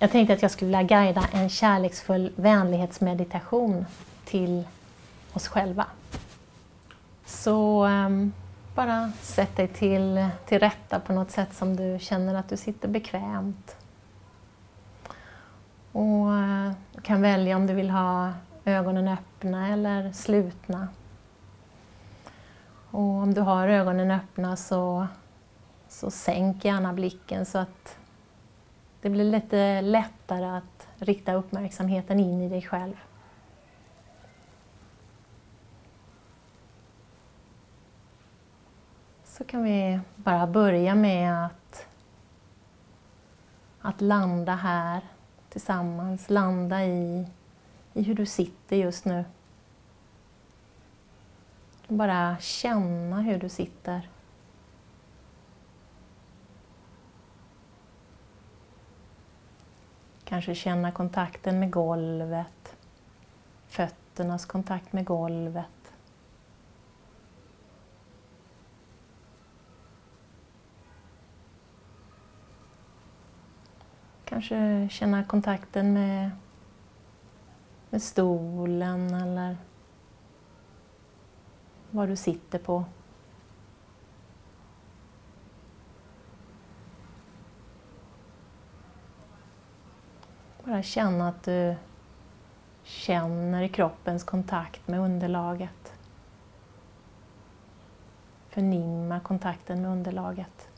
Jag tänkte att jag skulle vilja guida en kärleksfull vänlighetsmeditation till oss själva. Så um, bara sätt dig till, till rätta på något sätt som du känner att du sitter bekvämt. Och uh, du kan välja om du vill ha ögonen öppna eller slutna. Och om du har ögonen öppna så, så sänk gärna blicken så att det blir lite lättare att rikta uppmärksamheten in i dig själv. Så kan vi bara börja med att, att landa här tillsammans, landa i, i hur du sitter just nu. Bara känna hur du sitter. Kanske känna kontakten med golvet, fötternas kontakt med golvet. Kanske känna kontakten med, med stolen eller vad du sitter på. Bara känna att du känner kroppens kontakt med underlaget. Förnimma kontakten med underlaget.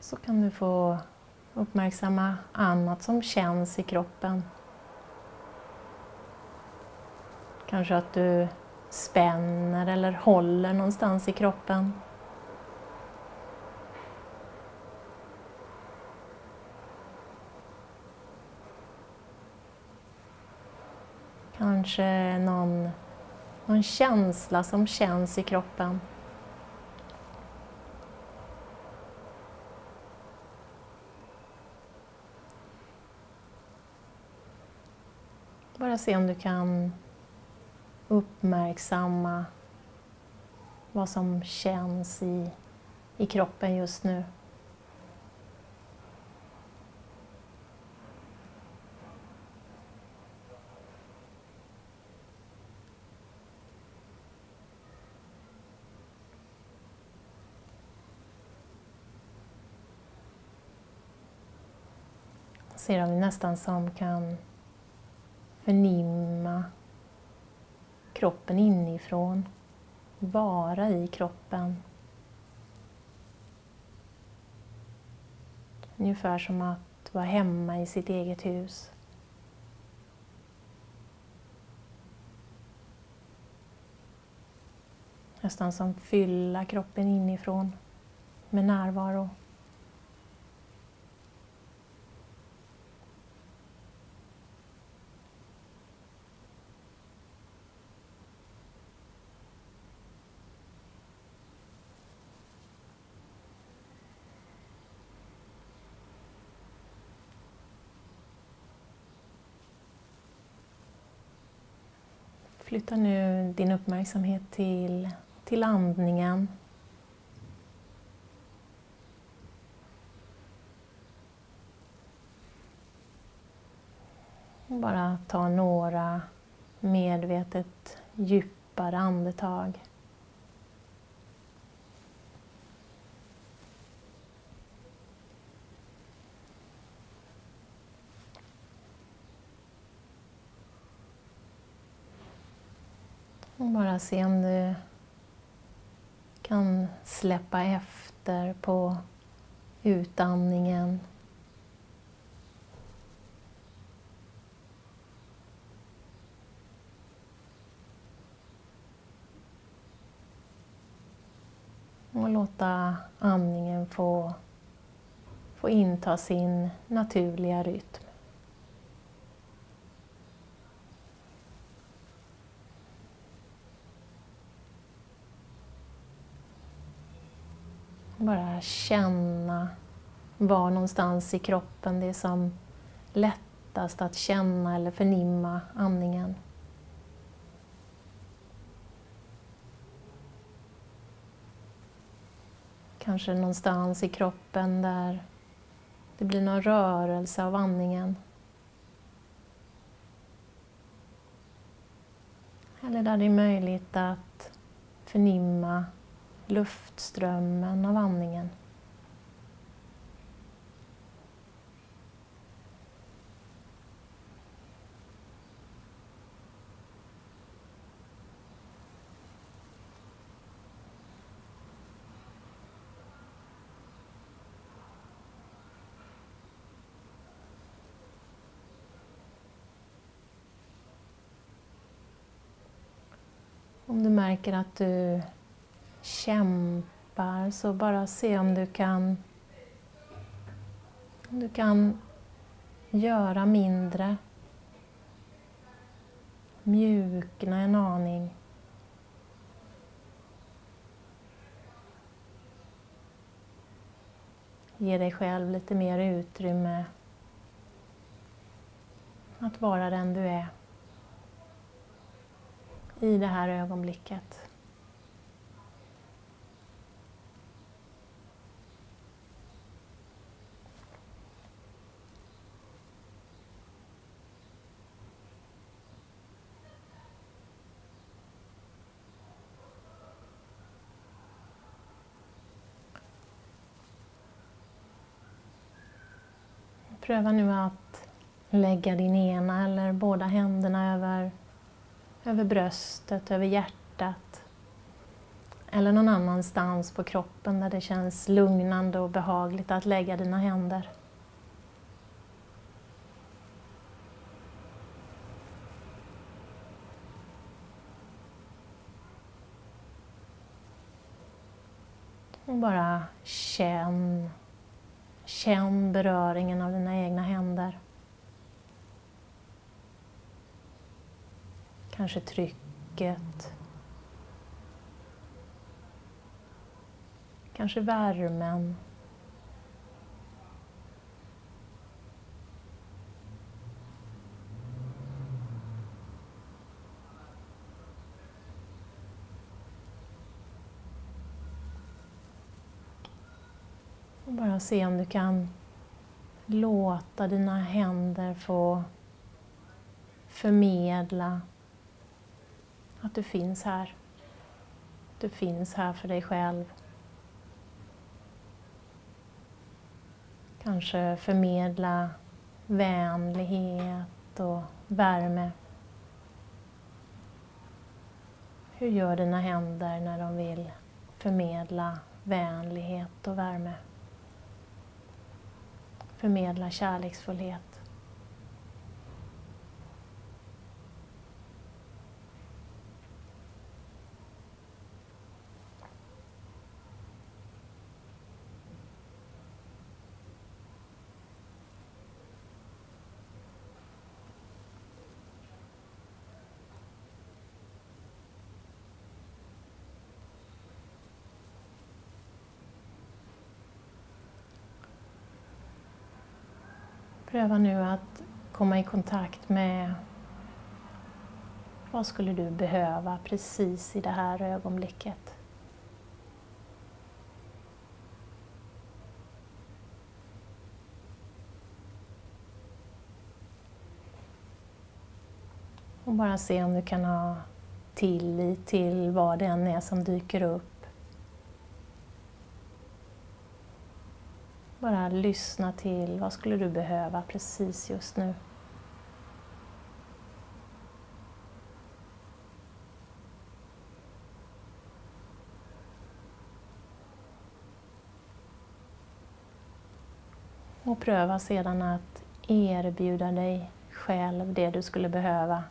Så kan du få uppmärksamma annat som känns i kroppen. Kanske att du spänner eller håller någonstans i kroppen. Kanske någon, någon känsla som känns i kroppen. Bara se om du kan uppmärksamma vad som känns i, i kroppen just nu. Ser om vi nästan som kan förnimma kroppen inifrån. Vara i kroppen. Ungefär som att vara hemma i sitt eget hus. Nästan som fylla kroppen inifrån med närvaro. Flytta nu din uppmärksamhet till, till andningen. Bara ta några medvetet djupare andetag. Bara se om du kan släppa efter på utandningen. Och låta andningen få, få inta sin naturliga rytm. bara känna var någonstans i kroppen det är som lättast att känna eller förnimma andningen. Kanske någonstans i kroppen där det blir någon rörelse av andningen. Eller där det är möjligt att förnimma luftströmmen av andningen. Om du märker att du kämpar så bara se om du kan om du kan göra mindre. Mjukna en aning. Ge dig själv lite mer utrymme att vara den du är i det här ögonblicket. Pröva nu att lägga din ena eller båda händerna över över bröstet, över hjärtat eller någon annanstans på kroppen där det känns lugnande och behagligt att lägga dina händer. Och bara känn, känn beröringen av dina egna händer. Kanske trycket. Kanske värmen. Och se om du kan låta dina händer få förmedla att du finns här. Du finns här för dig själv. Kanske förmedla vänlighet och värme. Hur gör dina händer när de vill förmedla vänlighet och värme? Förmedla kärleksfullhet. Pröva nu att komma i kontakt med vad skulle du behöva precis i det här ögonblicket? Och bara se om du kan ha tillit till vad det än är som dyker upp Bara lyssna till vad skulle du behöva precis just nu. Och pröva sedan att erbjuda dig själv det du skulle behöva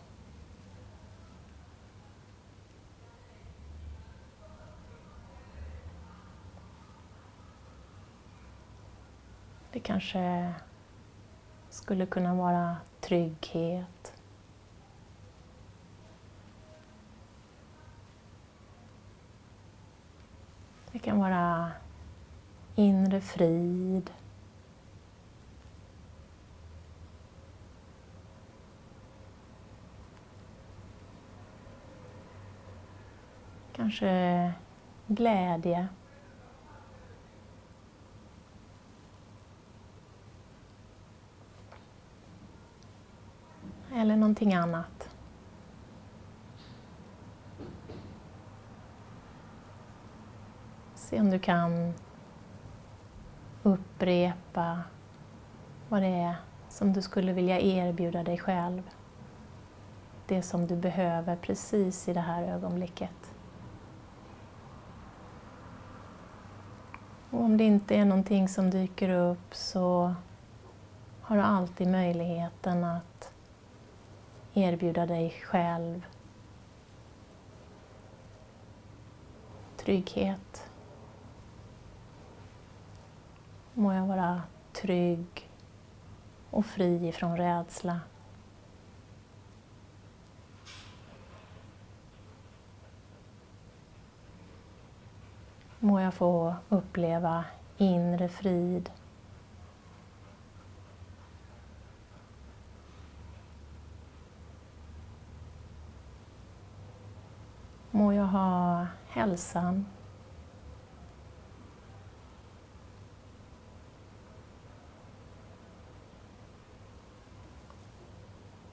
kanske skulle kunna vara trygghet. Det kan vara inre frid. Kanske glädje. Eller någonting annat. Se om du kan upprepa vad det är som du skulle vilja erbjuda dig själv. Det som du behöver precis i det här ögonblicket. Och om det inte är någonting som dyker upp så har du alltid möjligheten att erbjuda dig själv trygghet. Må jag vara trygg och fri ifrån rädsla. Må jag få uppleva inre frid. Må jag ha hälsan.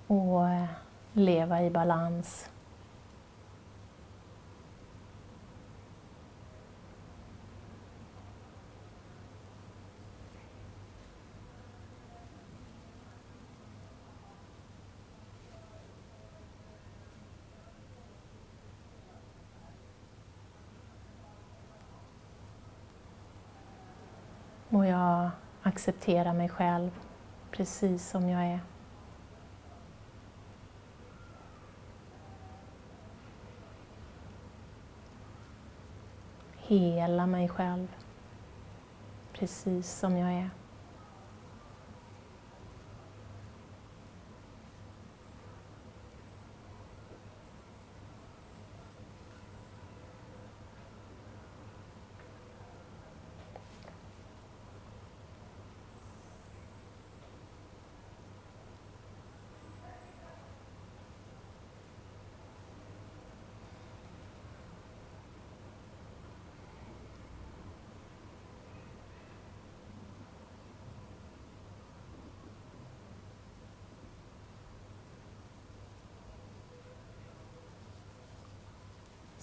Och leva i balans. Och jag accepterar mig själv precis som jag är. Hela mig själv precis som jag är.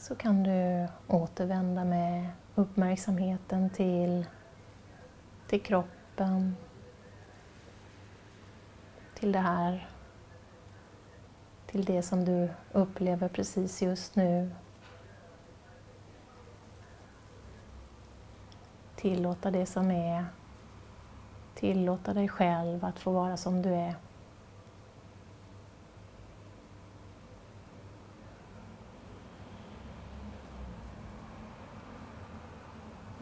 Så kan du återvända med uppmärksamheten till, till kroppen, till det här, till det som du upplever precis just nu. Tillåta det som är, tillåta dig själv att få vara som du är.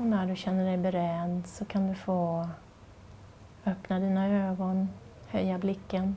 Och när du känner dig beredd så kan du få öppna dina ögon, höja blicken.